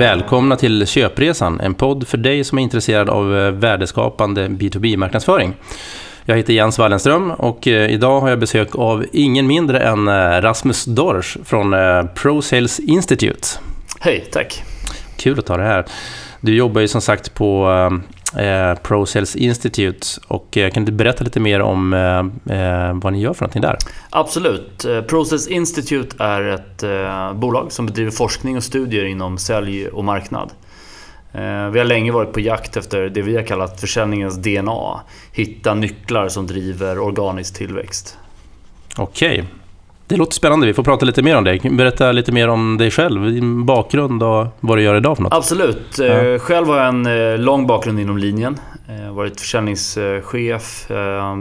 Välkomna till Köpresan, en podd för dig som är intresserad av eh, värdeskapande B2B-marknadsföring. Jag heter Jens Wallenström och eh, idag har jag besök av ingen mindre än eh, Rasmus Dorsch från ProSales Institute. Hej, tack. Kul att ta det här. Du jobbar ju som sagt på eh, ProSales Institute. Och eh, kan du berätta lite mer om eh, eh vad ni gör för någonting där? Absolut. Eh, ProSales Institute är ett eh, bolag som bedriver forskning och studier inom sälj och marknad. Vi har länge varit på jakt efter det vi har kallat försäljningens DNA. Hitta nycklar som driver organisk tillväxt. Okej, det låter spännande. Vi får prata lite mer om det. Berätta lite mer om dig själv, din bakgrund och vad du gör idag för något. Absolut. Ja. Eh, själv har jag en eh, lång bakgrund inom linjen. Jag eh, har varit försäljningschef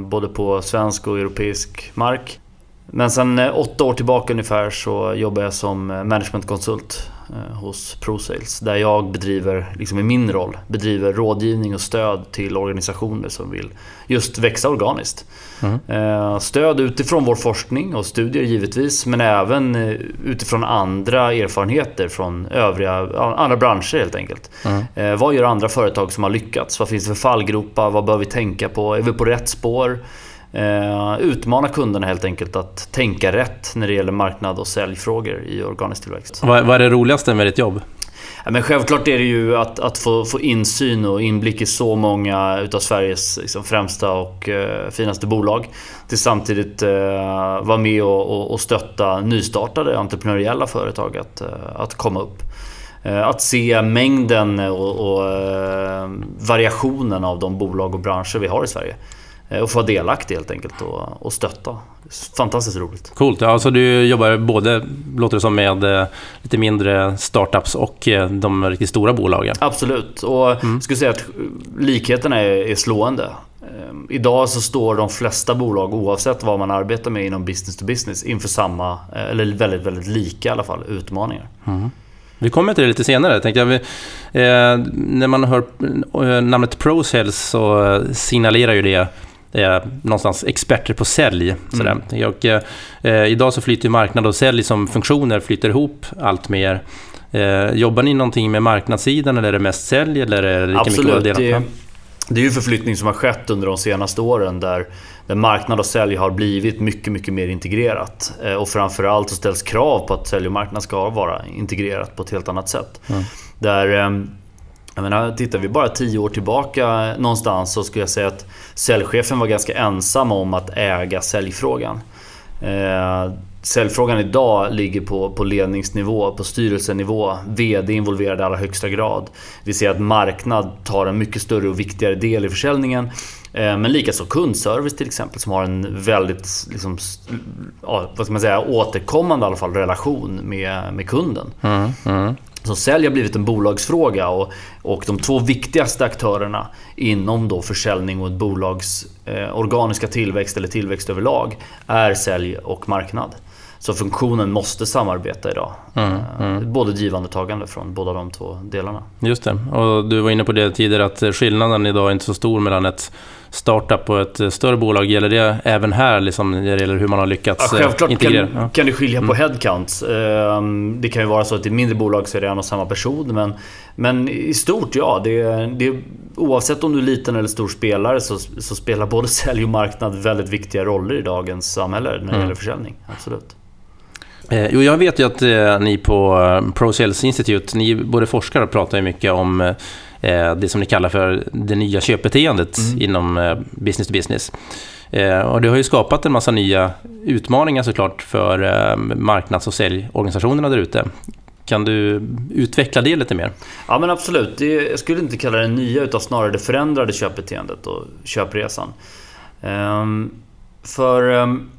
både på svensk och europeisk mark. Men sen åtta år tillbaka ungefär så jobbar jag som managementkonsult hos ProSales. Där jag bedriver, liksom i min roll, bedriver rådgivning och stöd till organisationer som vill just växa organiskt. Mm. Stöd utifrån vår forskning och studier givetvis, men även eh, utifrån andra erfarenheter från övriga, andra branscher helt enkelt. Mm. Vad gör andra företag som har lyckats? Vad finns det för fallgropar? Vad bör vi tänka på? Är vi på rätt spår? Utmana kunderna helt enkelt att tänka rätt när det gäller marknad och säljfrågor i organisk tillväxt. Vad, vad är det roligaste med ditt jobb? men självklart är det ju att, att få, få insyn och inblick i så många utav Sveriges liksom, främsta och eh, finaste bolag. Till samtidigt eh, vara med och, och, och, stötta nystartade entreprenöriella företag att, eh, att komma upp. Eh, att se mängden och, och eh, variationen av de bolag och branscher vi har i Sverige. Eh, och få vara delaktig helt enkelt och, och stötta. Fantastiskt roligt. Coolt. Ja, alltså du jobbar både, låter det som, med eh, lite mindre startups och eh, de riktigt stora bolagen. Absolut. Och mm. jag skulle säga att likheterna är, är slående. Idag så står de flesta bolag, oavsett vad man arbetar med inom business to business, inför samma, eller väldigt, väldigt lika i alla fall, utmaningar. Mm. Vi kommer till det lite senare. Tänkte jag. Eh, när man hör namnet ProSales så signalerar ju det eh, någonstans experter på sälj. Mm. Och, eh, idag så flyter marknad och sälj som funktioner flyter ihop allt mer. Eh, jobbar ni någonting med marknadssidan eller är det mest sälj? Eller är det lika Absolut. Mycket det, det är ju förflyttning som har skett under de senaste åren där, där marknad och sälj har blivit mycket, mycket mer integrerat. Eh, och framförallt så ställs krav på att sälj och marknad ska vara integrerat på ett helt annat sätt. Mm. Där ehm, jag menar, tittar vi bara tio år tillbaka någonstans så skulle jag säga att säljchefen var ganska ensam om att äga säljfrågan. Eh, säljfrågan idag ligger på, på ledningsnivå, på styrelsenivå. VD är involverad i allra högsta grad. Vi ser att marknad tar en mycket större och viktigare del i försäljningen. Eh, men likaså kundservice till exempel som har en väldigt liksom, ja, vad ska man säga, återkommande i alla fall, relation med, med kunden. Mm, mm. Så sälj har blivit en bolagsfråga och, och de två viktigaste aktörerna inom då försäljning och ett bolags eh, organiska tillväxt eller tillväxt överlag är sälj och marknad. Så funktionen måste samarbeta idag. Mm, eh, mm. Både givande och tagande från båda de två delarna. Just det. Och du var inne på det tidigare att skillnaden idag är inte så stor mellan ett startup och ett större bolag. Gäller det även här, liksom, när det gäller hur man har lyckats ja, självklart integrera? Kan, ja. kan det skilja på mm. headcounts. Ehm, det kan ju vara så att i mindre bolag så är det en och samma person. Men, men i stort, ja. Det, det, oavsett om du är liten eller stor spelare så, så spelar både sälj och marknad väldigt viktiga roller i dagens samhälle när det mm. gäller försäljning. Absolut. Eh, jo, jag vet ju att eh, ni på eh, ProSales Institute, ni både forskar och pratar mycket om eh, det som ni kallar för det nya köpbeteendet mm. inom eh, business to business. Eh, och det har ju skapat en massa nya utmaningar såklart för marknads och säljorganisationerna där ute. Kan du utveckla det lite mer? Ja men absolut. Det, jag skulle inte kalla det nya utan snarare det förändrade köpbeteendet och köpresan. Um, för um,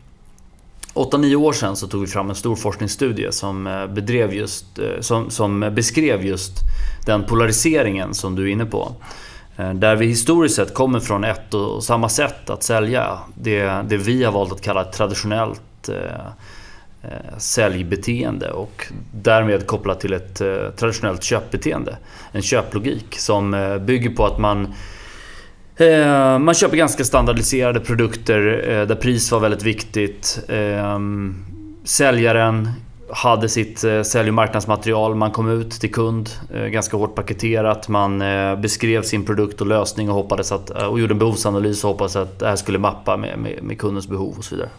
8-9 år sedan så tog vi fram en stor forskningsstudie som, eh, bedrev just, eh, som, som beskrev just den polariseringen som du är inne på. Eh, där vi historiskt sett kommer från ett och samma sätt att sälja. Det, det vi har valt att kalla ett traditionellt eh, säljbeteende och därmed kopplat till ett eh, traditionellt köpbeteende. En köplogik som eh, bygger på att man Eh, Eh, man köper ganska standardiserade produkter eh, där pris var väldigt viktigt. Ehm, säljaren hade sitt eh, sälj och marknadsmaterial, man kom ut till kund, ganska hårt paketerat. Man beskrev sin produkt och lösning och, hoppades att, och gjorde en behovsanalys och hoppades att det här skulle mappa med, med, med kundens behov och så vidare.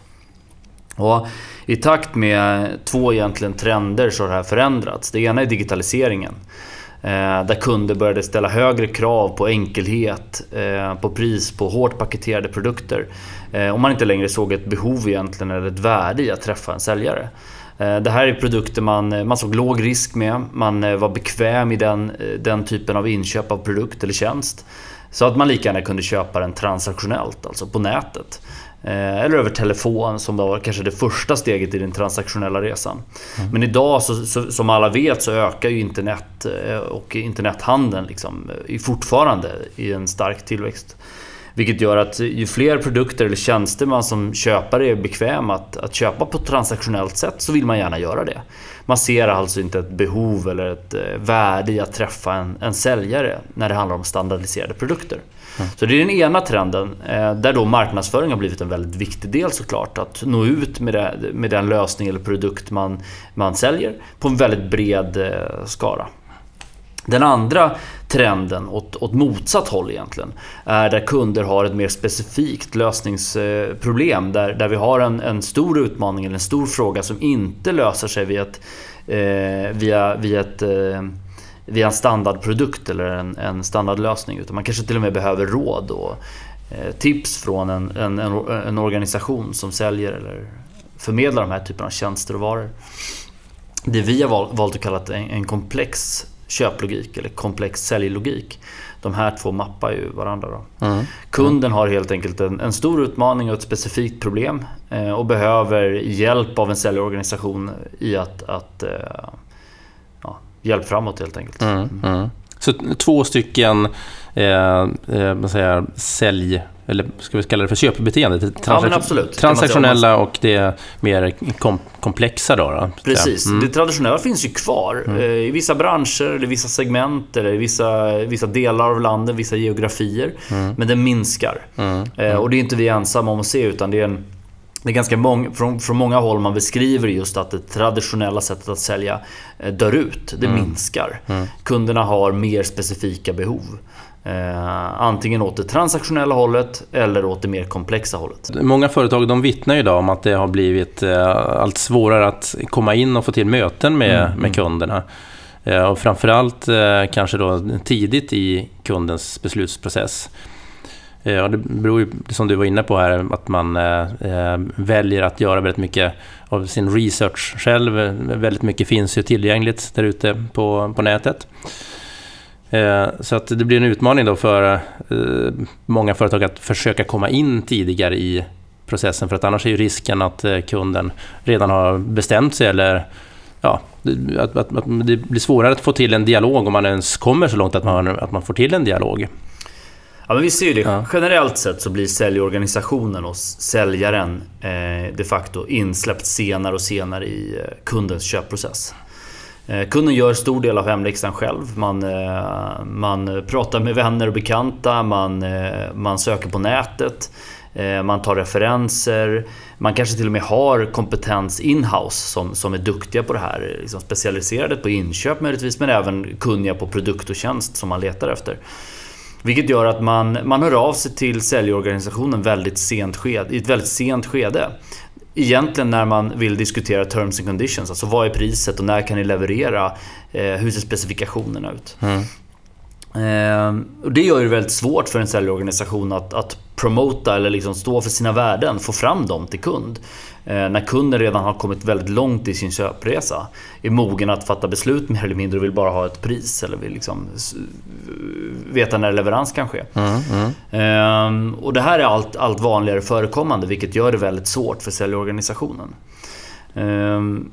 Och I takt med två egentligen trender så har det här förändrats. Det ena är digitaliseringen. Eh, där kunder började ställa högre krav på enkelhet, eh, på pris, på hårt paketerade produkter. Eh, Om man inte längre såg ett behov egentligen eller ett värde i att träffa en säljare. Det här är produkter man, man såg låg risk med. Man var bekväm i den, den typen av inköp av produkt eller tjänst. Så att man lika gärna kunde köpa den transaktionellt, alltså på nätet. Eh, eller över telefon som var kanske det första steget i den transaktionella resan. Mm. Men idag, så, så, som alla vet, så ökar ju internet eh, och internethandeln liksom, eh, fortfarande i en stark tillväxt. Vilket gör att ju fler produkter eller tjänster man som köpare är bekväm att, att köpa på ett transaktionellt sätt så vill man gärna göra det. Man ser alltså inte ett behov eller ett värde i att träffa en, en säljare när det handlar om standardiserade produkter. Mm. Så det är den ena trenden eh, där då marknadsföring har blivit en väldigt viktig del såklart. Att nå ut med, det, med den lösning eller produkt man, man säljer på en väldigt bred eh, skara. Den andra trenden åt, åt motsatt håll egentligen är där kunder har ett mer specifikt lösningsproblem. Där, där vi har en, en stor utmaning eller en stor fråga som inte löser sig via, ett, eh, via, via, ett, eh, via en standardprodukt eller en, en standardlösning. Utan man kanske till och med behöver råd och eh, tips från en, en, en, organisation som säljer eller förmedlar de här typerna av tjänster och varor. Det vi har valt att kalla en, en komplex köplogik eller komplex säljlogik. De här två mappar ju varandra. Då. Mm. Kunden har helt enkelt en, en, stor utmaning och ett specifikt problem eh, och behöver hjälp av en säljorganisation i att, att eh, hjälp framåt helt enkelt. Mm. Mm. Så två stycken eh, eh, säger, sälj eller ska vi kalla det för köpbeteende? Transak ja. Transaktionella och det mer kom komplexa då? då Precis. Mm. Det traditionella finns ju kvar. Mm. Eh, I vissa branscher, eller vissa segment, eller vissa, vissa delar av landet, vissa geografier. Mm. Men den minskar. Mm. Eh, och det är inte vi ensamma om att se, utan det är en det är ganska många, från, från många håll man beskriver just att det traditionella sättet att sälja eh, dör ut. Det mm. minskar. Mm. Kunderna har mer specifika behov. Eh, antingen åt det transaktionella hållet eller åt det mer komplexa hållet. Många företag de vittnar idag om att det har blivit eh, allt svårare att komma in och få till möten med, mm. med mm. kunderna. Eh, och framförallt eh, kanske då tidigt i kundens beslutsprocess. Eh, ja, det beror ju, som du var inne på här, att man eh, eh, väljer att göra väldigt mycket av sin research själv. Väldigt mycket finns ju tillgängligt där ute på, på nätet. Eh, så att det blir en utmaning då för eh, många företag att försöka komma in tidigare i processen för att annars är ju risken att eh, kunden redan har bestämt sig eller ja, att, att, att, det blir svårare att få till en dialog om man ens kommer så långt att man, att man får till en dialog. Ja, men vi ser ju det. Ja. Generellt sett så blir säljorganisationen och säljaren eh, de facto insläppt senare och senare i kundens köpprocess. Eh, kunden gör stor del av hemläxan själv. Man, eh, man pratar med vänner och bekanta, man, eh, man söker på nätet, man tar referenser. Man kanske till och med har kompetens inhouse som, som är duktiga på det här. Liksom specialiserade på inköp möjligtvis, men även kunniga på produkt och tjänst som man letar efter. Vilket gör att man, man hör av sig till säljorganisationen väldigt sent sked, i ett väldigt sent skede egentligen när man vill diskutera terms and conditions, alltså vad är priset och när kan ni leverera? Eh, hur ser specifikationerna ut? Mm. Eh, och det gör det väldigt svårt för en säljorganisation att, att promota eller liksom stå för sina värden, få fram dem till kund. Eh, när kunden redan har kommit väldigt långt i sin köpresa. Är mogen att fatta beslut mer eller mindre och vill bara ha ett pris eller vill liksom veta när leverans kan ske. Mm, mm. Ehm, och det här är allt, allt vanligare förekommande vilket gör det väldigt svårt för säljorganisationen. Ehm,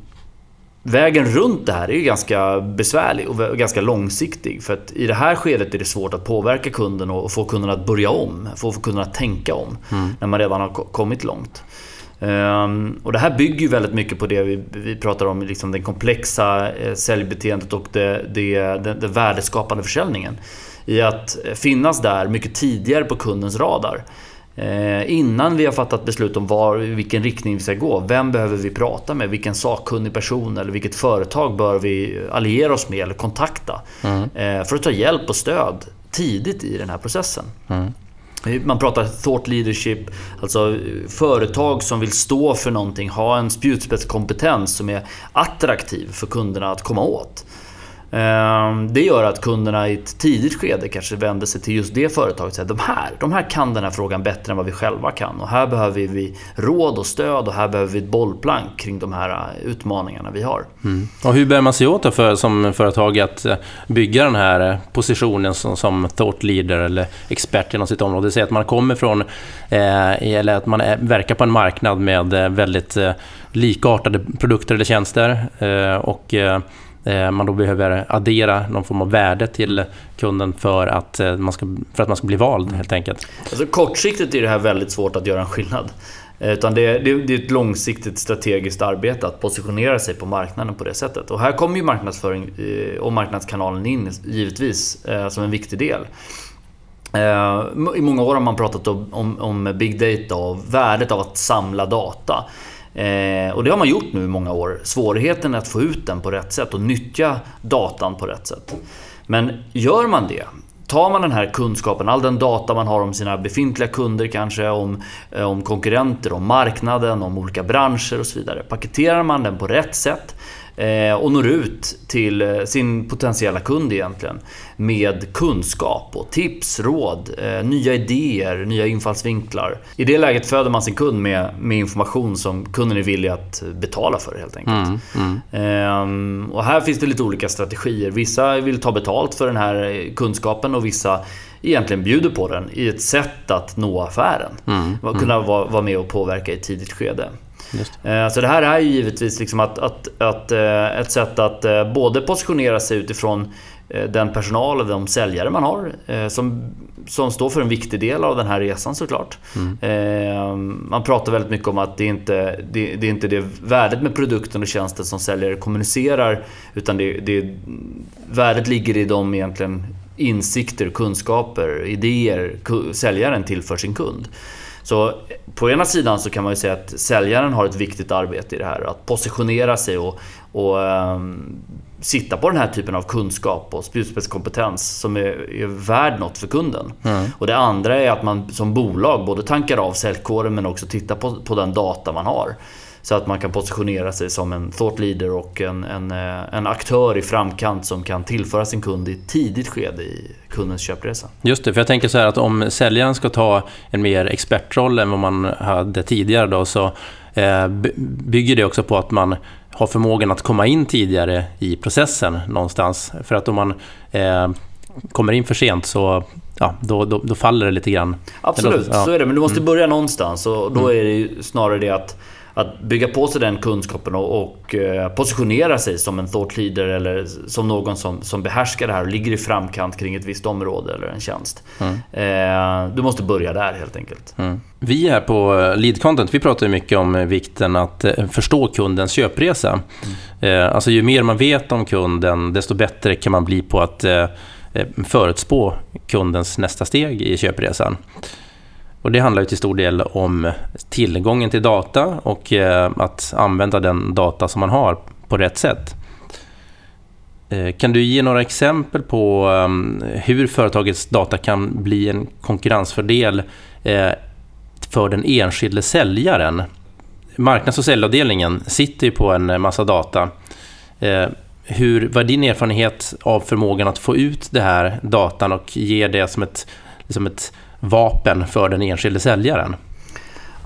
vägen runt det här är ju ganska besvärlig och ganska långsiktig. För att i det här skedet är det svårt att påverka kunden och få kunden att börja om. Få kunden att tänka om. Mm. När man redan har kommit långt. Um, och det här bygger ju väldigt mycket på det vi, vi pratar om, liksom den komplexa eh, säljbeteendet och det, det, den, den värdeskapande försäljningen. I att finnas där mycket tidigare på kundens radar. Eh, innan vi har fattat beslut om var, vilken riktning vi ska gå. Vem behöver vi prata med? Vilken sakkunnig person eller vilket företag bör vi alliera oss med eller kontakta? Mm. Eh, för att ta hjälp och stöd tidigt i den här processen. Mm. Man pratar thought leadership, alltså företag som vill stå för någonting, ha en spjutspetskompetens som är attraktiv för kunderna att komma åt. Ehm, det gör att kunderna i ett tidigt skede kanske vänder sig till just det företaget och säger de här, de här kan den här frågan bättre än vad vi själva kan. Och här behöver vi råd och stöd och här behöver vi ett bollplank kring de här eh, utmaningarna vi har. Mm. Och hur bär man sig åt för, som företag att eh, bygga den här eh, positionen som, som thought leader eller expert inom sitt område? Säg att man kommer från, eh, eller att man är, verkar på en marknad med väldigt eh, likartade produkter eller tjänster eh, och Eh, Eh, man då behöver addera någon form av värde till kunden för att eh, man ska, för att man ska bli vald helt enkelt. Alltså, kortsiktigt är det här väldigt svårt att göra en skillnad. Eh, utan det, det, det, är ett långsiktigt strategiskt arbete att positionera sig på marknaden på det sättet. Och här kommer ju marknadsföring och marknadskanalen in givetvis som en viktig del. I många år har man pratat om, om, om big data och värdet av att samla data. Eh, och det har man gjort nu i många år. Svårigheten är att få ut den på rätt sätt och nyttja datan på rätt sätt. Men gör man det, tar man den här kunskapen, all den data man har om sina befintliga kunder kanske, om, eh, om konkurrenter, om marknaden, om olika branscher och så vidare. Paketerar man den på rätt sätt och når ut till eh, sin potentiella kund egentligen med kunskap och tips, råd, eh, nya idéer, nya infallsvinklar. I det läget föder man sin kund med, med information som kunden är villig att betala för helt enkelt. Mm, mm. Ehm, och här finns det lite olika strategier. Vissa vill ta betalt för den här kunskapen och vissa egentligen bjuder på den i ett sätt att nå affären. Mm, kunna vara, vara med och påverka i ett tidigt skede. Det. Så det här är ju givetvis liksom att, att, att, eh, ett sätt att eh, både positionera sig utifrån eh, den personal och de säljare man har som, som står för en viktig del av den här resan såklart. Mm. Man pratar väldigt mycket om att det inte det, det är inte det värdet med produkten och tjänsten som säljare kommunicerar utan det, det, värdet ligger i de egentligen insikter, kunskaper, idéer säljaren tillför sin kund. Så på ena sidan så kan man ju säga att säljaren har ett viktigt arbete i det här. Att positionera sig och, och um, sitta på den här typen av kunskap och spjutspetskompetens som är, är värd något för kunden. Mm. Och det andra är att man som bolag både tankar av säljkåren men också tittar på, på den data man har. Så att man kan positionera sig som en thought leader och en, en, eh, en aktör i framkant som kan tillföra sin kund i ett tidigt skede i kundens köpresa. Just det, för jag tänker så här att om säljaren ska ta en mer expertroll än vad man hade tidigare då, så eh, bygger det också på att man har förmågan att komma in tidigare i processen någonstans. För att om man eh, kommer in för sent så ja, då, då, då faller det lite grann. Absolut, ja. så är det. Men du måste mm. börja någonstans och då mm. är det snarare det att att bygga på sig den kunskapen och, och eh, positionera sig som en thought leader eller som någon som, som behärskar det här och ligger i framkant kring ett visst område eller en tjänst. Mm. Eh, du måste börja där helt enkelt. Mm. Vi här på Lead Content, vi pratar mycket om vikten att eh, förstå kundens köpresa. Mm. Alltså ju mer man vet om kunden, desto bättre kan man bli på att förutspå kundens nästa steg i köpresan. Och det handlar ju till stor del om tillgången till data och eh, att använda den data som man har på rätt sätt. Eh, kan du ge några exempel på eh, hur företagets data kan bli en konkurrensfördel eh, för den enskilde säljaren? Marknads och säljavdelningen sitter ju på en massa data. Hur, vad är din erfarenhet av förmågan att få ut det här datan och ge det som ett, liksom ett vapen för den enskilde säljaren?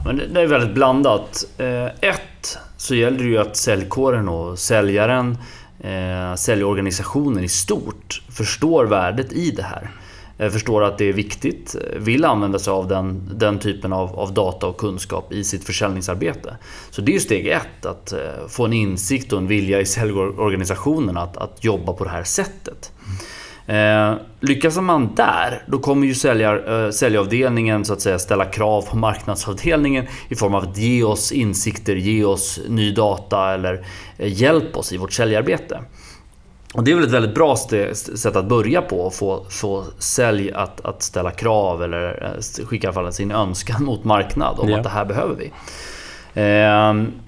men det är väldigt blandat. Eh, ett, så gäller det ju att säljkåren och säljaren, eh, säljorganisationen i stort, förstår värdet i det här. Eh, förstår att det är viktigt, vill använda sig av den, den typen av, av data och kunskap i sitt försäljningsarbete. Så det är ju steg ett, att få en insikt och en vilja i säljorganisationen att, att jobba på det här sättet. Eh, lyckas man där, då kommer ju säljar, eh, säljavdelningen så att säga ställa krav på marknadsavdelningen i form av att ge oss insikter, ge oss ny data eller eh, hjälp oss i vårt säljarbete. Och det är väl ett väldigt bra sätt att börja på, att få, få sälj att, att ställa krav eller eh, skicka i alla fall sin önskan mot marknad om ja. att det här behöver vi. Eh,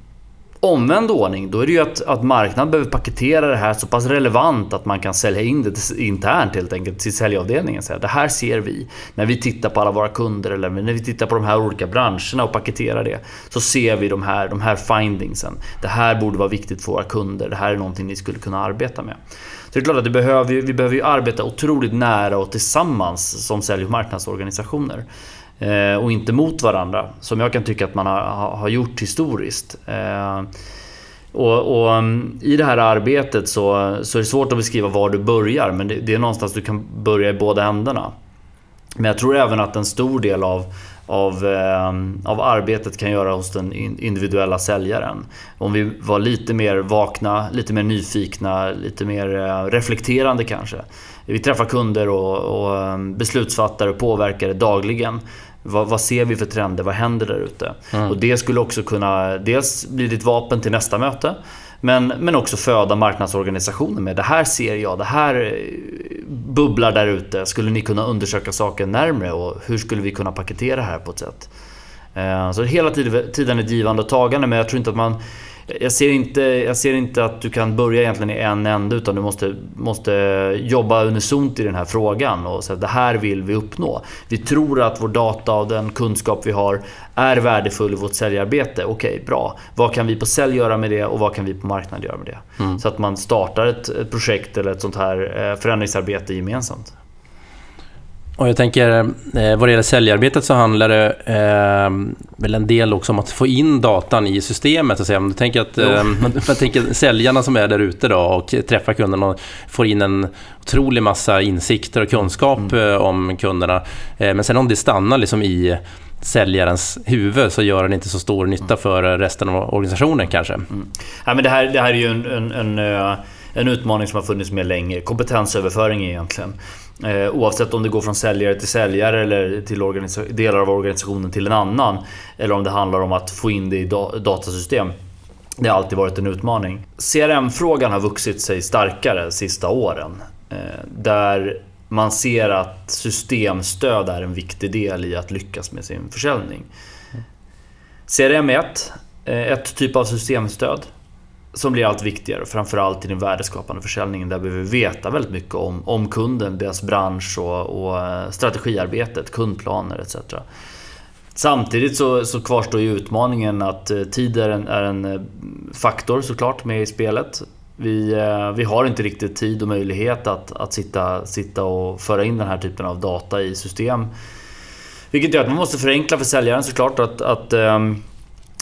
omvänd ordning, då är det ju att, att marknaden behöver paketera det här så pass relevant att man kan sälja in det internt helt enkelt till säljavdelningen. Säga, det här ser vi när vi tittar på alla våra kunder eller när vi tittar på de här olika branscherna och paketerar det. Så ser vi de här, de här findingsen. Det här borde vara viktigt för våra kunder. Det här är någonting ni skulle kunna arbeta med. Så det är klart att det behöver, vi behöver ju arbeta otroligt nära och tillsammans som sälj och marknadsorganisationer. Eh, och inte mot varandra, som jag kan tycka att man har, har gjort historiskt. Eh, och, och, mm, I det här arbetet så, så är det svårt att beskriva var du börjar, men det, det är någonstans du kan börja i båda ändarna. Men jag tror även att en stor del av, av, eh, av arbetet kan göra hos den individuella säljaren. Om vi var lite mer vakna, lite mer nyfikna, lite mer eh, reflekterande kanske. Vi träffar kunder och, och eh, beslutsfattare och påverkare dagligen. Vad, vad, ser vi för trender? Vad händer där ute? Mm. Och det skulle också kunna dels bli ditt vapen till nästa möte. Men, men också föda marknadsorganisationen med det här ser jag, det här eh, bubblar där ute. Skulle ni kunna undersöka saken närmre och hur skulle vi kunna paketera det här på ett sätt? Eh, så hela tiden ett givande och tagande men jag tror inte att man jag ser, inte, jag ser inte att du kan börja egentligen i en ände utan du måste, måste jobba unisont i den här frågan och säga det här vill vi uppnå. Vi tror att vår data och den kunskap vi har är värdefull i vårt säljarbete. Okej, bra. Vad kan vi på sälj göra med det och vad kan vi på marknad göra med det? Mm. Så att man startar ett, ett projekt eller ett sånt här eh, förändringsarbete gemensamt. Och jag tänker, eh, vad det gäller säljarbetet så handlar det eh, väl en del också om att få in datan i systemet. Så att säga. Du tänker att, eh, jag tänker säljarna som är där ute då och träffar kunderna och får in en otrolig massa insikter och kunskap mm. Eh, om kunderna. Eh, men sen om det stannar liksom i säljarens huvud så gör den inte så stor nytta mm. för resten av organisationen kanske. Mm. Ja, men det, här, det här är ju en, en, en, eh, en utmaning som har funnits med länge. Kompetensöverföring egentligen. Eh, oavsett om det går från säljare till säljare eller till delar av organisationen till en annan. Eller om det handlar om att få in det i datasystem. Det har alltid varit en utmaning. CRM-frågan har vuxit sig starkare de sista åren. Eh, där man ser att systemstöd är en viktig del i att lyckas med sin försäljning. CRM är ett, eh, ett typ av systemstöd som blir allt viktigare, framförallt i den värdeskapande försäljningen där vi behöver veta väldigt mycket om, om kunden, deras bransch och, och eh, strategiarbetet, kundplaner etc. Samtidigt så, så kvarstår ju utmaningen att eh, tid är en, är en eh, faktor såklart med i spelet. Vi, vi har inte riktigt tid och möjlighet att, att sitta, sitta och föra in den här typen av data i system. Vilket gör att man måste förenkla för säljaren såklart. Att, att ehm,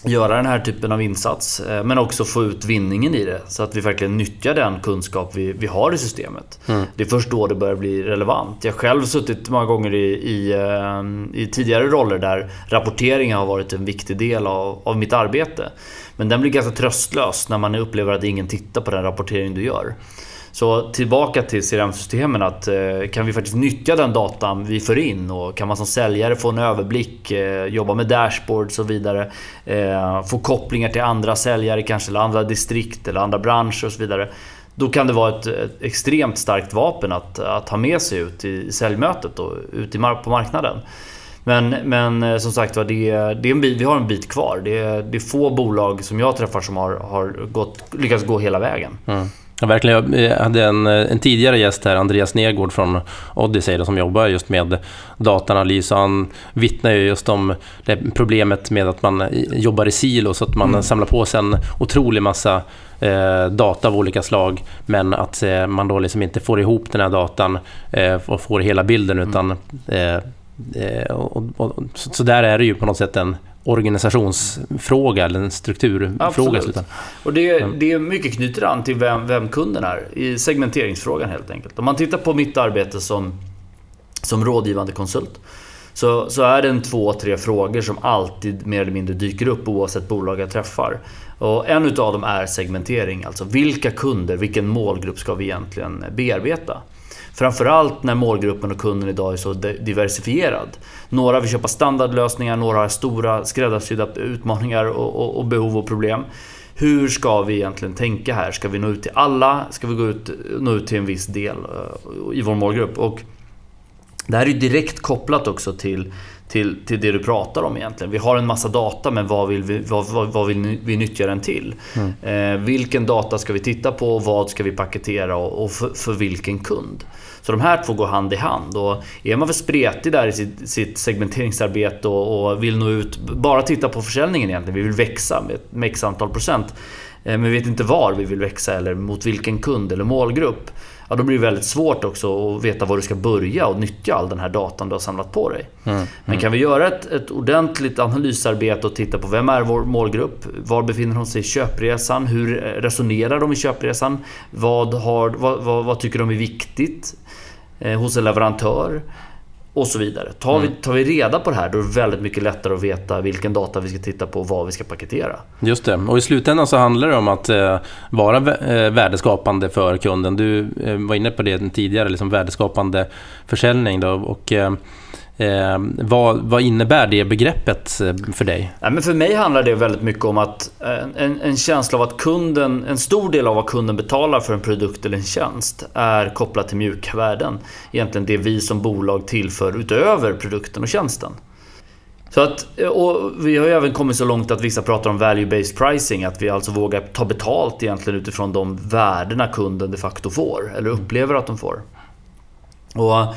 göra den här typen av insats. Eh, men också få ut vinningen i det. Så att vi verkligen nyttjar den kunskap vi, vi har i systemet. Mm. Det är först då det börjar bli relevant. Jag har själv suttit många gånger i, i, eh, i tidigare roller där rapporteringen har varit en viktig del av, av mitt arbete. Men den blir ganska tröstlös när man upplever att ingen tittar på den rapportering du gör. Så tillbaka till CRM-systemen. att eh, Kan vi faktiskt nyttja den datan vi för in och kan man som säljare få en överblick, eh, jobba med dashboards och så vidare. Eh, få kopplingar till andra säljare kanske, eller andra distrikt eller andra branscher och så vidare. Då kan det vara ett, ett extremt starkt vapen att, att ha med sig ut i säljmötet och ut i, på marknaden. Men, men som sagt var, det, det är en bit, vi har en bit kvar. Det är, det är få bolag som jag träffar som har, har gått, lyckats gå hela vägen. Mm. Ja, verkligen. Jag hade en, en tidigare gäst här, Andreas Nergård från Odyssey, som jobbar just med dataanalys. Han vittnar ju just om problemet med att man jobbar i silo, så att man mm. samlar på sig en otrolig massa eh, data av olika slag, men att eh, man då liksom inte får ihop den här datan eh, och får hela bilden, utan eh, eh, och, och, så, så där är det ju på något sätt en organisationsfråga eller en strukturfråga. Absolut. Och det, det är mycket knyter an till vem, vem kunden är i segmenteringsfrågan helt enkelt. Om man tittar på mitt arbete som, som rådgivande konsult så, så är det en två, tre frågor som alltid mer eller mindre dyker upp oavsett bolag jag träffar. Och en utav dem är segmentering, alltså vilka kunder, vilken målgrupp ska vi egentligen bearbeta? Framförallt när målgruppen och kunden idag är så diversifierad. Några vill köpa standardlösningar, några har stora skräddarsydda utmaningar och, och, och behov och problem. hur ska vi egentligen tänka här? Ska vi nå ut till alla? Ska vi gå ut, nå ut till en viss del eh, i vår målgrupp? Och det här är direkt kopplat också till, till, till det du pratar om egentligen. Vi har en massa data men vad vill vi, vad, vad, vad vill vi nyttja den till? Mm. Eh, vilken data ska vi titta på? Vad ska vi paketera och, och för, för, vilken kund? Så de här två går hand i hand. Och är man för spretig där i sitt, sitt segmenteringsarbete och, och, vill nå ut, bara titta på försäljningen egentligen. Vi vill växa med, med x antal procent. Eh, men vi vet inte var vi vill växa eller mot vilken kund eller målgrupp ja, då blir det väldigt svårt också att veta var du ska börja och nyttja all den här datan du har samlat på dig. Mm, mm. Men kan vi göra ett, ett ordentligt analysarbete och titta på vem är vår målgrupp? Var befinner de sig i köpresan? Hur resonerar de i köpresan? Vad, har, vad, vad, vad tycker de är viktigt eh, hos en leverantör? Och så vidare. Tar, mm. vi, tar vi reda på det här då är det väldigt mycket lättare att veta vilken data vi ska titta på och vad vi ska paketera. Just det. Och i slutändan så handlar det om att eh, vara eh, värdeskapande för kunden. Du eh, var inne på det tidigare, liksom värdeskapande försäljning. Då, och, eh, Eh, vad, vad, innebär det begreppet eh, för dig? Ja, men för mig handlar det väldigt mycket om att eh, en, en, känsla av att kunden, en stor del av vad kunden betalar för en produkt eller en tjänst är kopplat till mjuka värden. Egentligen det vi som bolag tillför utöver produkten och tjänsten. Så att, eh, och vi har ju även kommit så långt att vissa pratar om value-based pricing. Att vi alltså vågar ta betalt egentligen utifrån de värdena kunden de facto får. Eller upplever att de får. Och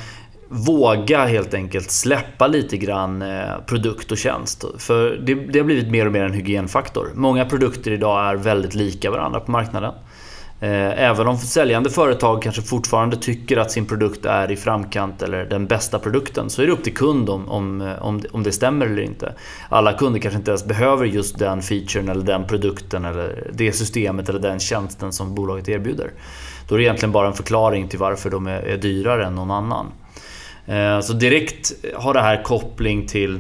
våga helt enkelt släppa lite grann eh, produkt och tjänst. För det, det, har blivit mer och mer en hygienfaktor. Många produkter idag är väldigt lika varandra på marknaden. Eh, även om säljande företag kanske fortfarande tycker att sin produkt är i framkant eller den bästa produkten så är det upp till kund om, om, eh, om, om det stämmer eller inte. Alla kunder kanske inte ens behöver just den featuren eller den produkten eller det systemet eller den tjänsten som bolaget erbjuder. Då är det egentligen bara en förklaring till varför de är, är dyrare än någon annan. Eh, så direkt har det här koppling till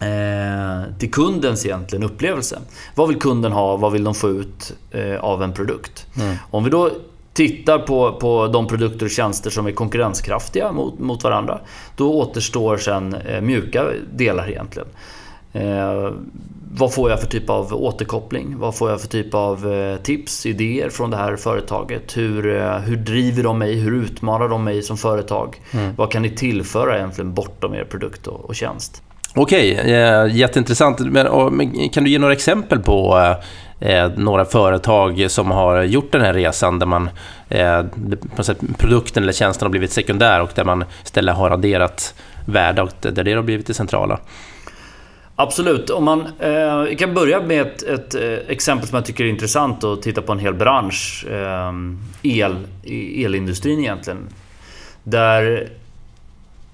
eh, till kundens egentligen upplevelse. Vad vill kunden ha? Vad vill de få ut eh, av en produkt? Mm. Om vi då tittar på, på de produkter och tjänster som är konkurrenskraftiga mot, mot varandra. Då återstår sen mjuka delar egentligen. Eh, vad får jag för typ av återkoppling? Vad får jag för typ av eh, tips, idéer från det här företaget? Hur, eh, hur driver de mig? Hur utmanar de mig som företag? Mm. Vad kan ni tillföra egentligen bortom er produkt och, och tjänst? Okej, okay, jätteintressant. Men, kan du ge några exempel på eh, några företag som har gjort den här resan där man, eh, produkten eller tjänsten har blivit sekundär och där man istället har adderat värde och där det har blivit det centrala? Absolut. Om man, eh, vi kan börja med ett, ett, eh, exempel som jag tycker är intressant att titta på en hel bransch. Eh, el, elindustrin egentligen. Där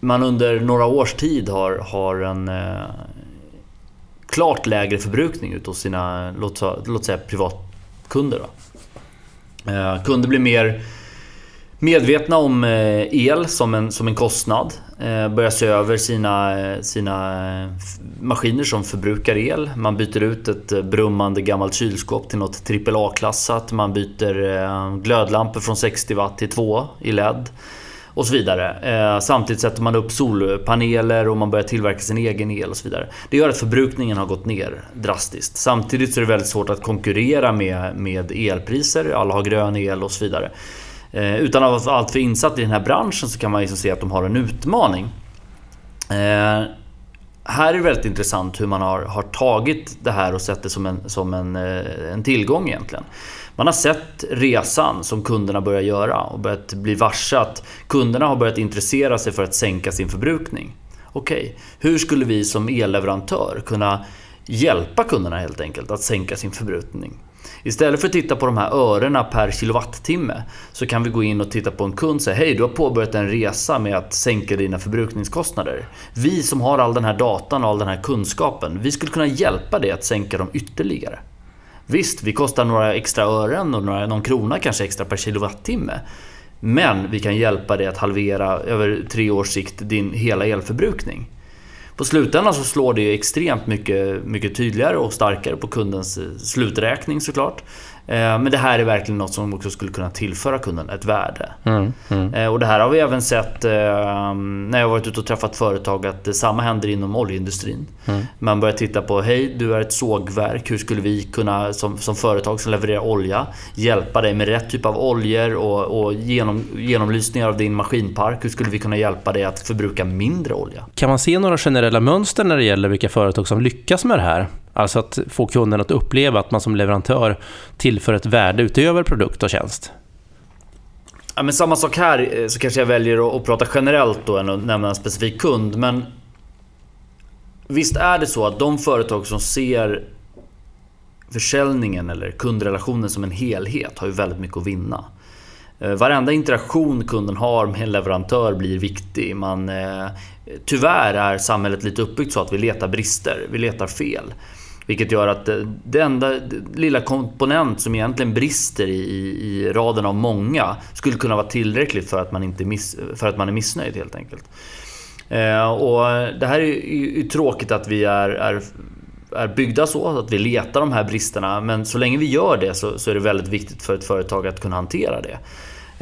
man under några års tid har, har en eh, klart lägre förbrukning utav hos sina, låt, låt säga privatkunder. Då. Eh, kunder blir mer medvetna om eh, el som en, som en kostnad. Eh, börjar se över sina, eh, sina maskiner som förbrukar el. Man byter ut ett brummande gammalt kylskåp till något AAA-klassat. Man byter glödlampor från 60 watt till 2 i LED. Och så vidare. Samtidigt sätter man upp solpaneler och man börjar tillverka sin egen el och så vidare. Det gör att förbrukningen har gått ner drastiskt. Samtidigt så är det väldigt svårt att konkurrera med, med elpriser. Alla har grön el och så vidare. Eh, utan att vara alltför insatt i den här branschen så kan man liksom se att de har en utmaning. Eh, här är det väldigt intressant hur man har, har tagit det här och sett det som, en, som en, eh, en tillgång egentligen. Man har sett resan som kunderna börjar göra och börjat bli varse att kunderna har börjat intressera sig för att sänka sin förbrukning. Okej, okay, hur skulle vi som elleverantör kunna hjälpa kunderna helt enkelt att sänka sin förbrukning? Istället för att titta på de här örena per kilowattimme så kan vi gå in och titta på en kund och säga Hej, du har påbörjat en resa med att sänka dina förbrukningskostnader. Vi som har all den här datan och all den här kunskapen, vi skulle kunna hjälpa dig att sänka dem ytterligare. Visst, vi kostar några extra ören och några, någon krona kanske extra per kilowattimme. Men vi kan hjälpa dig att halvera över tre års sikt din hela elförbrukning. På slutändan så slår det extremt mycket, mycket tydligare och starkare på kundens eh, sluträkning såklart. Eh, men det här är verkligen något som också skulle kunna tillföra kunden ett värde. Mm, mm. Eh, och det här har vi även sett eh, när jag varit ute och träffat företag att samma händer inom oljeindustrin. Mm. Man börjar titta på, hej du är ett sågverk, hur skulle vi kunna som, som företag som levererar olja hjälpa dig med rätt typ av oljor och, och genom, genomlysningar av din maskinpark. Hur skulle vi kunna hjälpa dig att förbruka mindre olja? Kan man se några generella mönster när det gäller vilka företag som lyckas med det här? Alltså att få kunden att uppleva att man som leverantör tillför ett värde utöver produkt och tjänst. Ja, men samma sak här, eh, så kanske jag väljer att, prata generellt då än att nämna en specifik kund. Men visst är det så att de företag som ser försäljningen eller kundrelationen som en helhet har ju väldigt mycket att vinna. Eh, varenda interaktion kunden har med en leverantör blir viktig. Man, eh, tyvärr är samhället lite uppbyggt så att vi letar brister, vi letar fel. Vilket gör att eh, det enda lilla komponent som egentligen brister i, i, raden av många skulle kunna vara tillräckligt för att man, inte miss, för att man är missnöjd helt enkelt. Eh, och det här är ju, ju tråkigt att vi är, är, är byggda så, att vi letar de här bristerna. Men så länge vi gör det så, så är det väldigt viktigt för ett företag att kunna hantera det.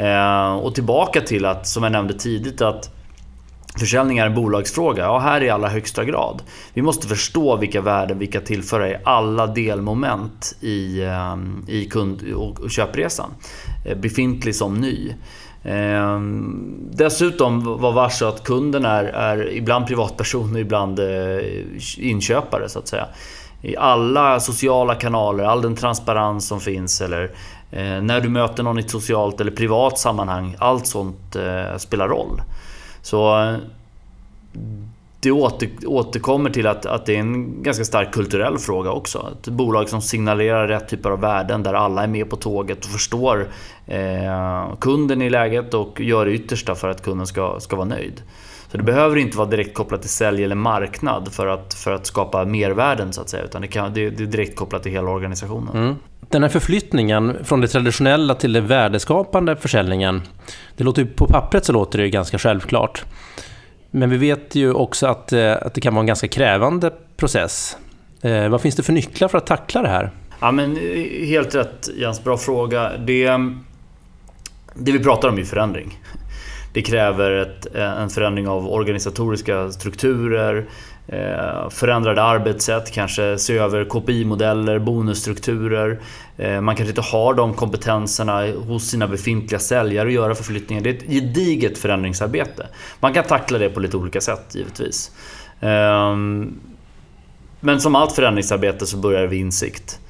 Eh, och tillbaka till att, som jag nämnde tidigt, att Försäljning är en bolagsfråga. Ja, här i allra högsta grad. Vi måste förstå vilka värden vi kan tillföra i alla delmoment i, ehm, i kund och köpresan. Eh, befintlig som ny. Ehm, dessutom var varse att kunden är, är ibland privatperson och ibland eh, inköpare så att säga. I alla sociala kanaler, all den transparens som finns eller eh, när du möter någon i ett socialt eller privat sammanhang. Allt sånt spelar roll. Så det åter, återkommer till att, att det är en ganska stark kulturell fråga också. Ett bolag som signalerar rätt typer av värden där alla är med på tåget och förstår eh, kunden i läget och gör det yttersta för att kunden ska, ska vara nöjd. Så det behöver inte vara direkt kopplat till sälj eller marknad för att, för att skapa mervärden så att säga. Utan det, kan, det, det är direkt kopplat till hela organisationen. Mm. Den här förflyttningen från det traditionella till den värdeskapande försäljningen. Det låter ju, på pappret så låter det ganska självklart. Men vi vet ju också att, eh, att det kan vara en ganska krävande process. Eh, vad finns det för nycklar för att tackla det här? Ja, men eh, helt rätt Jens, bra fråga. Det, det vi pratar om är förändring. Det kräver ett, eh, en förändring av organisatoriska strukturer, eh, förändrade arbetssätt, kanske se över KPI-modeller, bonusstrukturer. Eh, man kanske inte har de kompetenserna hos sina befintliga säljare att göra förflyttningar. Det är ett gediget förändringsarbete. Man kan tackla det på lite olika sätt givetvis. Ehm, men som allt förändringsarbete så börjar det vid insikt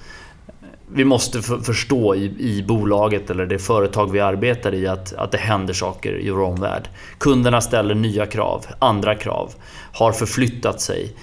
vi måste förstå i, i bolaget eller det företag vi arbetar i att, att det händer saker i vår omvärld. Kunderna ställer nya krav, andra krav, har förflyttat sig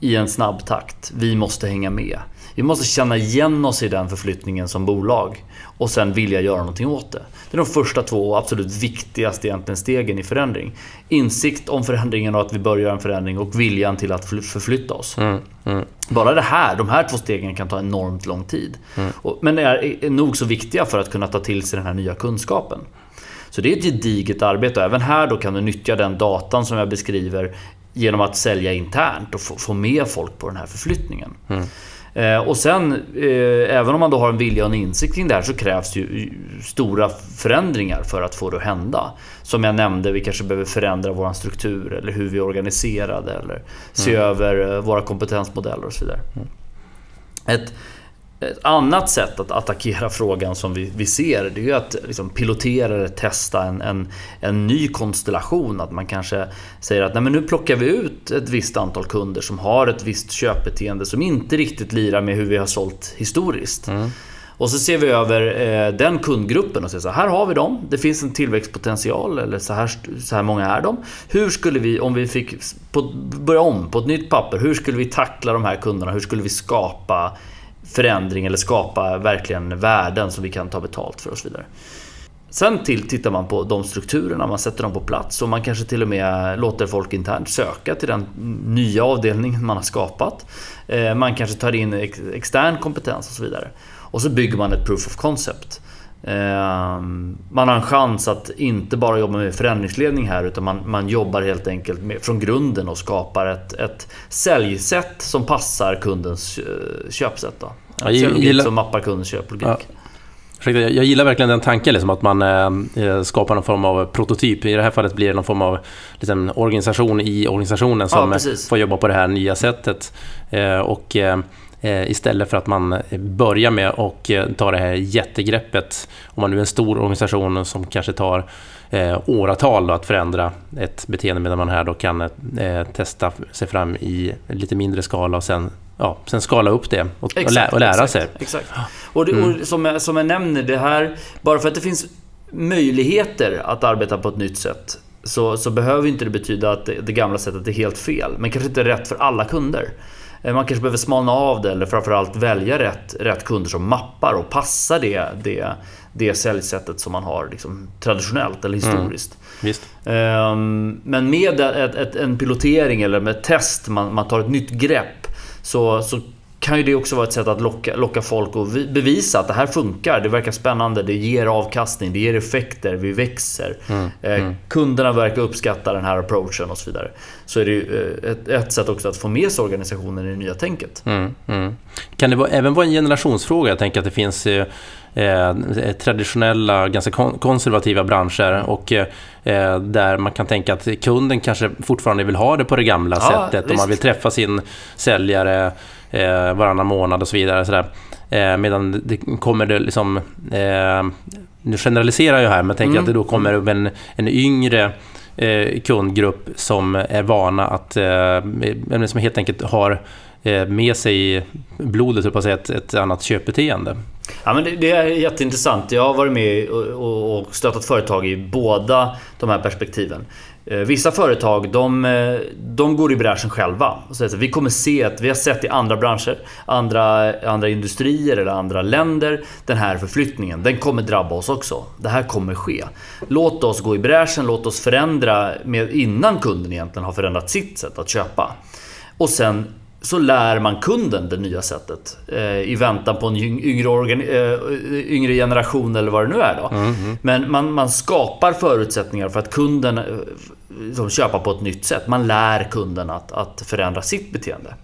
i en snabb takt. Vi måste hänga med. Vi måste känna igen oss i den förflyttningen som bolag och sen vilja göra någonting åt det. Det är de första två och absolut viktigaste egentligen stegen i förändring. Insikt om förändringen och att vi bör göra en förändring och viljan till att förflytta oss. Mm, mm. Bara det här, de här två stegen kan ta enormt lång tid. Mm. Men är nog så viktiga för att kunna ta till sig den här nya kunskapen. Så det är ett gediget arbete och även här då kan du nyttja den datan som jag beskriver genom att sälja internt och få med folk på den här förflyttningen. Mm. Eh, och sen, eh, även om man då har en vilja och en insikt kring det här så krävs ju stora förändringar för att få det att hända. Som jag nämnde, vi kanske behöver förändra vår struktur eller hur vi är organiserade eller se mm. över eh, våra kompetensmodeller och så vidare. Mm. Ett, ett annat sätt att attackera frågan som vi, vi ser det är ju att liksom pilotera eller testa en, en, en, ny konstellation. Att man kanske säger att Nej, men nu plockar vi ut ett visst antal kunder som har ett visst köpbeteende som inte riktigt lirar med hur vi har sålt historiskt. Mm. Och så ser vi över eh, den kundgruppen och säger så här, här har vi dem. Det finns en tillväxtpotential eller så här, så här många är de. Hur skulle vi, om vi fick på, börja om på ett nytt papper, hur skulle vi tackla de här kunderna? Hur skulle vi skapa förändring eller skapa verkligen värden som vi kan ta betalt för och så vidare. Sen till tittar man på de strukturerna, man sätter dem på plats och man kanske till och med låter folk internt söka till den nya avdelningen man har skapat. Eh, man kanske tar in extern kompetens och så vidare. Och så bygger man ett proof of concept. Ehm, man har en chans att inte bara jobba med förändringsledning här utan man, man jobbar helt enkelt med, från grunden och skapar ett, ett säljsätt som passar kundens eh, köpsätt. Då. Ett gillar, som mappar kundens köplogik. Ja. Jag gillar verkligen den tanken, liksom, att man eh, skapar någon form av prototyp. I det här fallet blir det någon form av liksom, organisation i organisationen som ja, får jobba på det här nya sättet. Eh, och eh, Istället för att man börjar med att ta det här jättegreppet, om man nu är en stor organisation som kanske tar eh, åratal då, att förändra ett beteende medan man här då kan eh, testa sig fram i lite mindre skala och sen ja, sen skala upp det och, exakt, och, lä och lära exakt, sig. Exakt. Och, det, och som, jag, som jag nämner, det här, bara för att det finns möjligheter att arbeta på ett nytt sätt så, så behöver inte det betyda att det, det, gamla sättet är helt fel. Men kanske inte rätt för alla kunder. Eh, man kanske behöver smalna av det eller framförallt välja rätt, rätt kunder som mappar och passar det, det, det säljsättet som man har liksom, traditionellt eller mm. historiskt. Mm, men med ett, ett, en pilotering eller med ett test, man, man tar ett nytt grepp så, så kan ju det också vara ett sätt att locka, locka folk och bevisa att det här funkar. Det verkar spännande, det ger avkastning, det ger effekter, vi växer. Mm, eh, mm. Kunderna verkar uppskatta den här approachen och så vidare. Så är det ju eh, ett, ett sätt också att få med sig organisationen i det nya tänket. Mm, mm. kan det vara, även vara en generationsfråga? Jag tänker att det finns eh, eh traditionella, ganska konservativa branscher och eh, där man kan tänka att kunden kanske fortfarande vill ha det på det gamla ja, sättet. Visst. Och man vill träffa sin säljare eh, varannan månad och så vidare. Så eh, medan det kommer det liksom... Eh, nu generaliserar jag här, men jag tänker mm. att det då kommer upp en, en yngre eh, kundgrupp som är vana att... Eh, som helt enkelt har eh, med sig i blodet, på ett, ett annat köpbeteende. Ja, men det, det, är jätteintressant. Jag har varit med och, och stöttat företag i båda de här perspektiven. Eh, vissa företag de, eh, de går i bräschen själva. Så vi kommer se att vi har sett i andra branscher, andra, andra industrier eller andra länder den här förflyttningen. Den kommer drabba oss också. Det här kommer ske. Låt oss gå i bräschen, låt oss förändra med, innan kunden egentligen har förändrat sitt sätt att köpa. Och sen så lär man kunden det nya sättet eh, i väntan på en yngre, organ, eh, yngre generation eller vad det nu är. Då. Mm, mm. Men man, man skapar förutsättningar för att kunden eh, liksom, köpa på ett nytt sätt. Man lär kunden att, att förändra sitt beteende.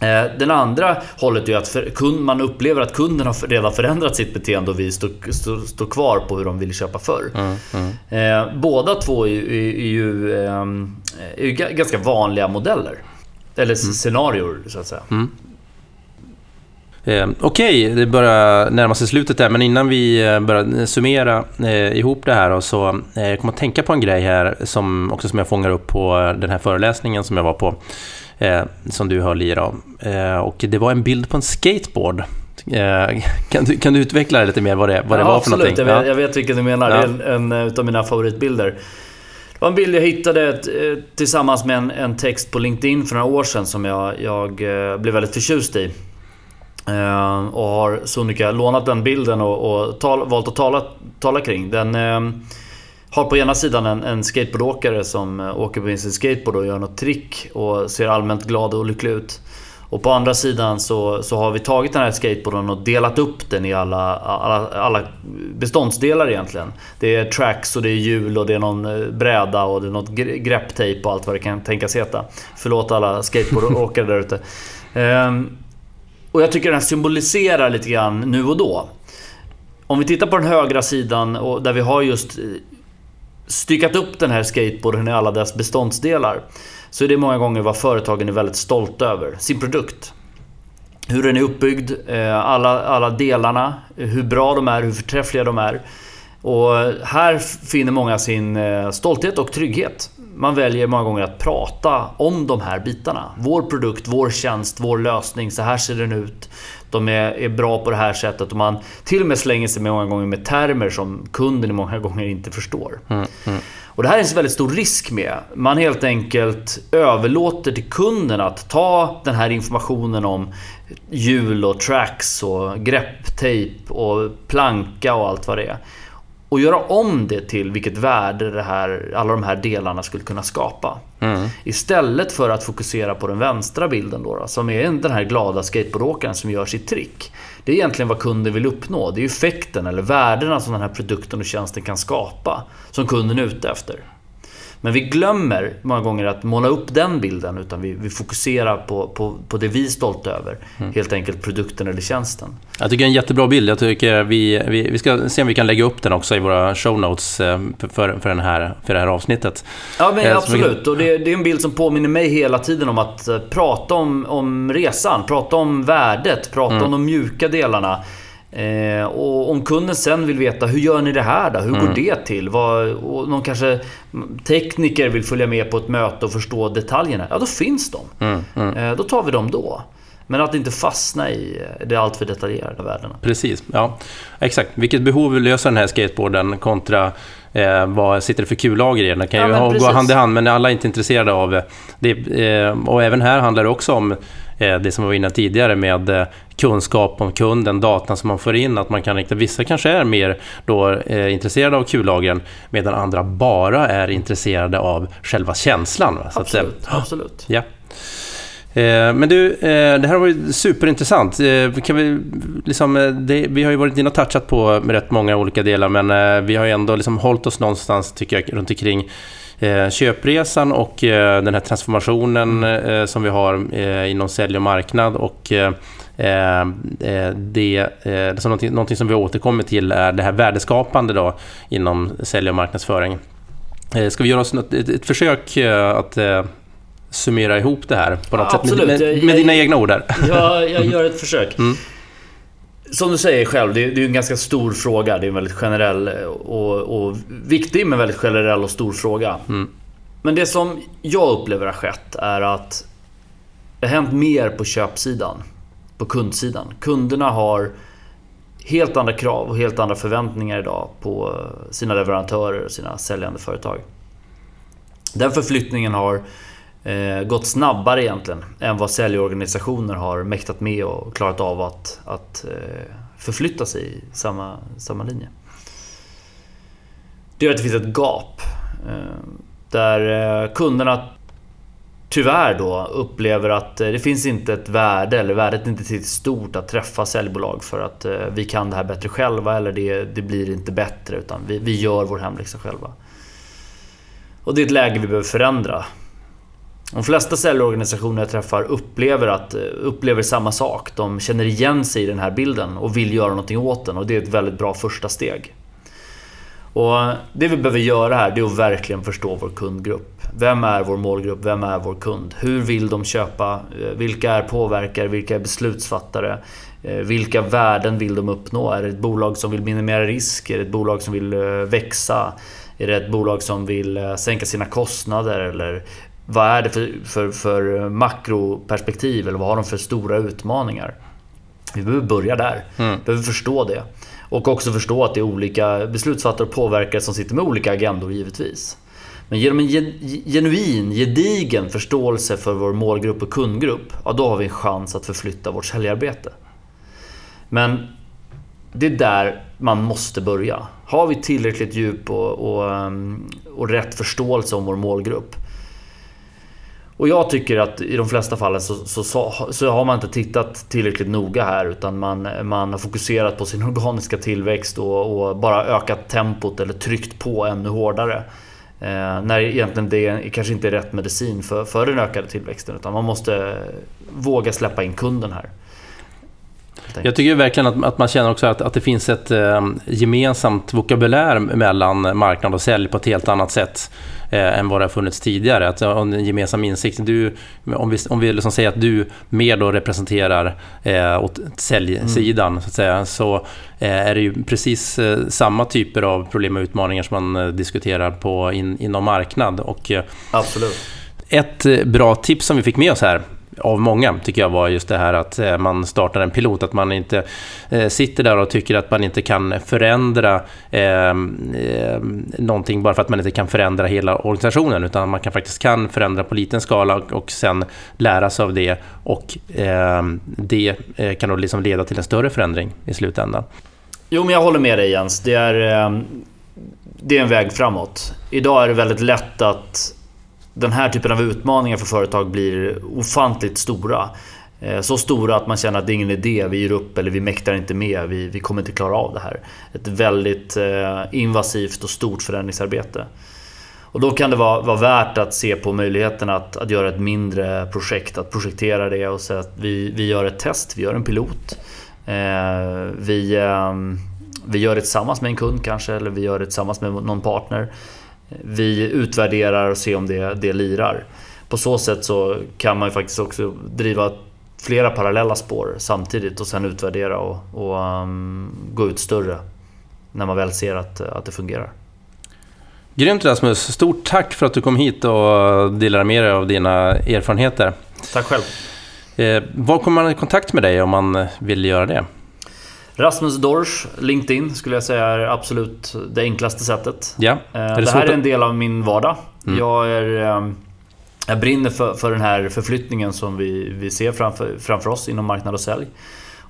Eh, den andra hållet är att för, kund, man upplever att kunden har redan förändrat sitt beteende och vi står, står, står kvar på hur de vill köpa förr. Mm, mm. Eh, båda två är, är, är ju är, är ganska vanliga modeller. Eller mm. scenarior, så att säga. Eh, Okej, okay, det börjar närma sig slutet där, men innan vi eh, börjar summera eh, ihop det här och så eh, jag kommer att tänka på en grej här som också som jag fångar upp på den här föreläsningen som jag var på, eh, som du höll i då. Och det var en bild på en skateboard. Eh, kan, du, kan du utveckla det lite mer vad det, vad det ja, var absolut. för någonting? Jag vet, jag vet vilken du menar. Ja. Det är en, en av mina favoritbilder var en bild jag hittade eh, tillsammans med en, en, text på LinkedIn för några år sedan som jag, jag blev väldigt förtjust i. Ehm, och har Sunika lånat den bilden och, och tal, valt att tala, tala kring. Den ehm, har på ena sidan en, en skateboardåkare som eh, åker på sin skateboard och gör något trick och ser allmänt glad och lycklig ut. Och på andra sidan så, så har vi tagit den här skateboarden och delat upp den i alla, alla, alla beståndsdelar egentligen. Det är tracks och det är hjul och det är någon eh, bräda och det är något grepptejp och allt vad det kan tänkas heta. Förlåt alla skateboardåkare där ute. Ehm, och jag tycker den symboliserar lite grann nu och då. Om vi tittar på den högra sidan och där vi har just eh, styckat upp den här skateboarden i alla dess beståndsdelar så är det många gånger vad företagen är väldigt stolta över. Sin produkt. Hur den är uppbyggd, eh, alla, alla delarna, hur bra de är, hur förträffliga de är. Och här finner många sin eh, stolthet och trygghet. Man väljer många gånger att prata om de här bitarna. Vår produkt, vår tjänst, vår lösning. Så här ser den ut. De är, är bra på det här sättet. Och man till och med slänger sig många gånger med termer som kunden många gånger inte förstår. Mm, mm. Och det här är en väldigt stor risk med. Man helt enkelt överlåter till kunden att ta den här informationen om hjul och tracks och grepptejp och planka och allt vad det är. Och göra om det till vilket värde det här, alla de här delarna skulle kunna skapa. Mm. Istället för att fokusera på den vänstra bilden då, då, som är den här glada skateboardåkaren som gör sitt trick. Det är egentligen vad kunden vill uppnå. Det är effekten eller värdena som den här produkten och tjänsten kan skapa. Som kunden är ute efter. Men vi glömmer många gånger att måla upp den bilden utan vi, vi fokuserar på, på, på det vi är stolta över. Mm. Helt enkelt produkten eller tjänsten. Jag tycker det är en jättebra bild. Jag tycker vi, vi, vi ska se om vi kan lägga upp den också i våra show notes eh, för, för, den här, för det här avsnittet. Ja, men absolut. Och det, det är en bild som påminner mig hela tiden om att eh, prata om, om resan, prata om värdet, prata mm. om de mjuka delarna. Eh, och om kunden sen vill veta hur gör ni det här då? Hur mm. går det till? Vad, och någon kanske tekniker vill följa med på ett möte och förstå detaljerna. Ja, då finns de. Mm. Mm. Eh, då tar vi dem då. Men att inte fastna i det alltför detaljerade värdena. Precis, ja. Exakt. Vilket behov löser den här skateboarden kontra eh, vad sitter det för kullager i den? Det kan ju ja, gå hand i hand, men alla är inte intresserade av det. Eh, och även här handlar det också om Eh, det som vi var inne tidigare med eh, kunskap om kunden, datan som man får in, att man kan rikta, vissa kanske är mer då, eh, intresserade av kullagren medan andra bara är intresserade av själva känslan. Va? Absolut, att, absolut. Ja. Men du, det här var ju superintressant. Kan vi, liksom, det, vi har ju varit inne och touchat på rätt många olika delar men vi har ju ändå liksom hållit oss någonstans, tycker jag, runt omkring Eh, köpresan och eh, den här transformationen eh, som vi har inom sälj och marknad och det, alltså någonting, någonting som vi återkommer till är det här värdeskapande då inom sälj och marknadsföring. Ska vi göra oss ett, ett försök att summera ihop det här på något ja, sätt med, med, med jag, dina egna ord där? Ja, jag gör ett försök. Mm som du säger själv, det är, det är en ganska stor fråga. Det är en väldigt generell och, och viktig men väldigt generell och stor fråga. Mm. Men det som jag upplever har skett är att det har hänt mer på köpsidan. På kundsidan. Kunderna har helt andra krav och helt andra förväntningar idag på sina leverantörer och sina säljande företag. Den förflyttningen har eh, gått snabbare egentligen än vad säljorganisationer har mäktat med och klarat av att, att eh, förflytta sig i samma, samma linje. Det gör att det finns ett gap eh, där eh, kunderna tyvärr då upplever att eh, det finns inte ett värde eller värdet är inte tillräckligt stort att träffa säljbolag för att eh, vi kan det här bättre själva eller det, det blir inte bättre utan vi, vi gör vår hemläxa själva. Och det är ett läge vi behöver förändra. De flesta säljorganisationer jag träffar upplever, att, eh, upplever samma sak. De känner igen sig i den här bilden och vill göra någonting åt den och det är ett väldigt bra första steg. Och det vi behöver göra här det är att verkligen förstå vår kundgrupp. Vem är vår målgrupp? Vem är vår kund? Hur vill de köpa? Eh, vilka är påverkare? Vilka är beslutsfattare? Eh, vilka värden vill de uppnå? Är det ett bolag som vill minimera risk? Är det ett bolag som vill växa? Är det ett bolag som vill sänka sina kostnader? Eller vad är det för, för, för makroperspektiv eller vad har de för stora utmaningar? Vi behöver börja där. Mm. Vi behöver förstå det. Och också förstå att det är olika beslutsfattare och påverkare som sitter med olika agendor givetvis. Men genom en genuin, gedigen förståelse för vår målgrupp och kundgrupp, ja då har vi en chans att förflytta vårt säljarbete. Men det är där man måste börja. Har vi tillräckligt djup och, och, och rätt förståelse om vår målgrupp, och jag tycker att i de flesta fallen så, så, så, så, har man inte tittat tillräckligt noga här utan man, man har fokuserat på sin organiska tillväxt och, och bara ökat tempot eller tryckt på ännu hårdare. Eh, när egentligen det kanske inte är rätt medicin för, för den ökade tillväxten utan man måste våga släppa in kunden här. Jag tycker verkligen att, att man känner också att, att det finns ett eh, gemensamt vokabulär mellan marknad och sälj på ett helt annat sätt eh, än vad det har funnits tidigare. Att, en gemensam insikt. Du, om vi, om vi liksom säger att du mer då representerar eh, åt säljsidan, mm. så, att säga, så eh, är det ju precis eh, samma typer av problem och utmaningar som man eh, diskuterar på in, inom marknad. Och, eh, Absolut. Ett bra tips som vi fick med oss här av många, tycker jag var just det här att eh, man startar en pilot. Att man inte eh, sitter där och tycker att man inte kan förändra eh, någonting bara för att man inte kan förändra hela organisationen. Utan man kan faktiskt kan förändra på liten skala och sen lära sig av det. Och ehm, eh, det kan då liksom leda till en större förändring i slutändan. Jo, men jag håller med dig Jens. Det är, ehm, det är en väg framåt. Idag är det väldigt lätt att den här typen av utmaningar för företag blir ofantligt stora. Eh, så stora att man känner att det är ingen idé, vi ger upp eller vi mäktar inte med, vi, vi kommer inte klara av det här. Ett väldigt eh, invasivt och stort förändringsarbete. Och då kan det vara, vara värt att se på möjligheten att, att göra ett mindre projekt, att projektera det och säga att vi, vi gör ett test, vi gör en pilot. Eh, vi, vi gör det tillsammans med en kund kanske, eller vi gör det tillsammans med någon partner. Vi utvärderar och ser om det, det lirar. På så sätt så kan man ju faktiskt också driva flera parallella spår samtidigt och sen utvärdera och, och um, gå ut större när man väl ser att, att det fungerar. Grymt Rasmus! Stort tack för att du kom hit och delade med dig av dina erfarenheter. Tack själv! Eh, var kommer man i kontakt med dig om man vill göra det? Rasmus Dorsch, LinkedIn skulle jag säga är absolut det enklaste sättet. Ja. Eh, det, det här är en del av min vardag. Mm. Jag, är, eh, jag brinner för, för den här förflyttningen som vi, vi ser framför, framför oss inom marknad och sälj.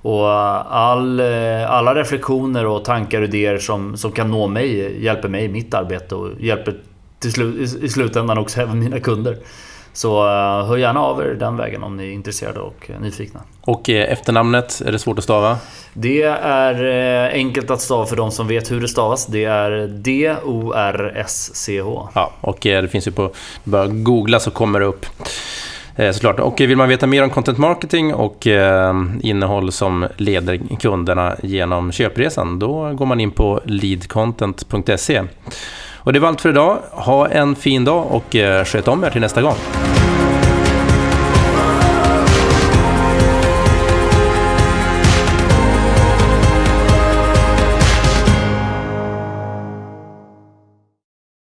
Och all, eh, alla reflektioner och tankar och idéer som, som kan nå mig hjälper mig i mitt arbete och hjälper till slut, i slutändan också även mina kunder. Så uh, hör gärna av er den vägen om ni är intresserade och nyfikna. Och uh, efternamnet, är det svårt att stava? Det är enkelt att stava för de som vet hur det stavas. Det är D-O-R-S-C-H. Ja, och det finns ju på... Bara googla så kommer det upp. Såklart. Och vill man veta mer om content marketing och innehåll som leder kunderna genom köpresan, då går man in på leadcontent.se. Och det var allt för idag. Ha en fin dag och eh, sköt om er till nästa gång.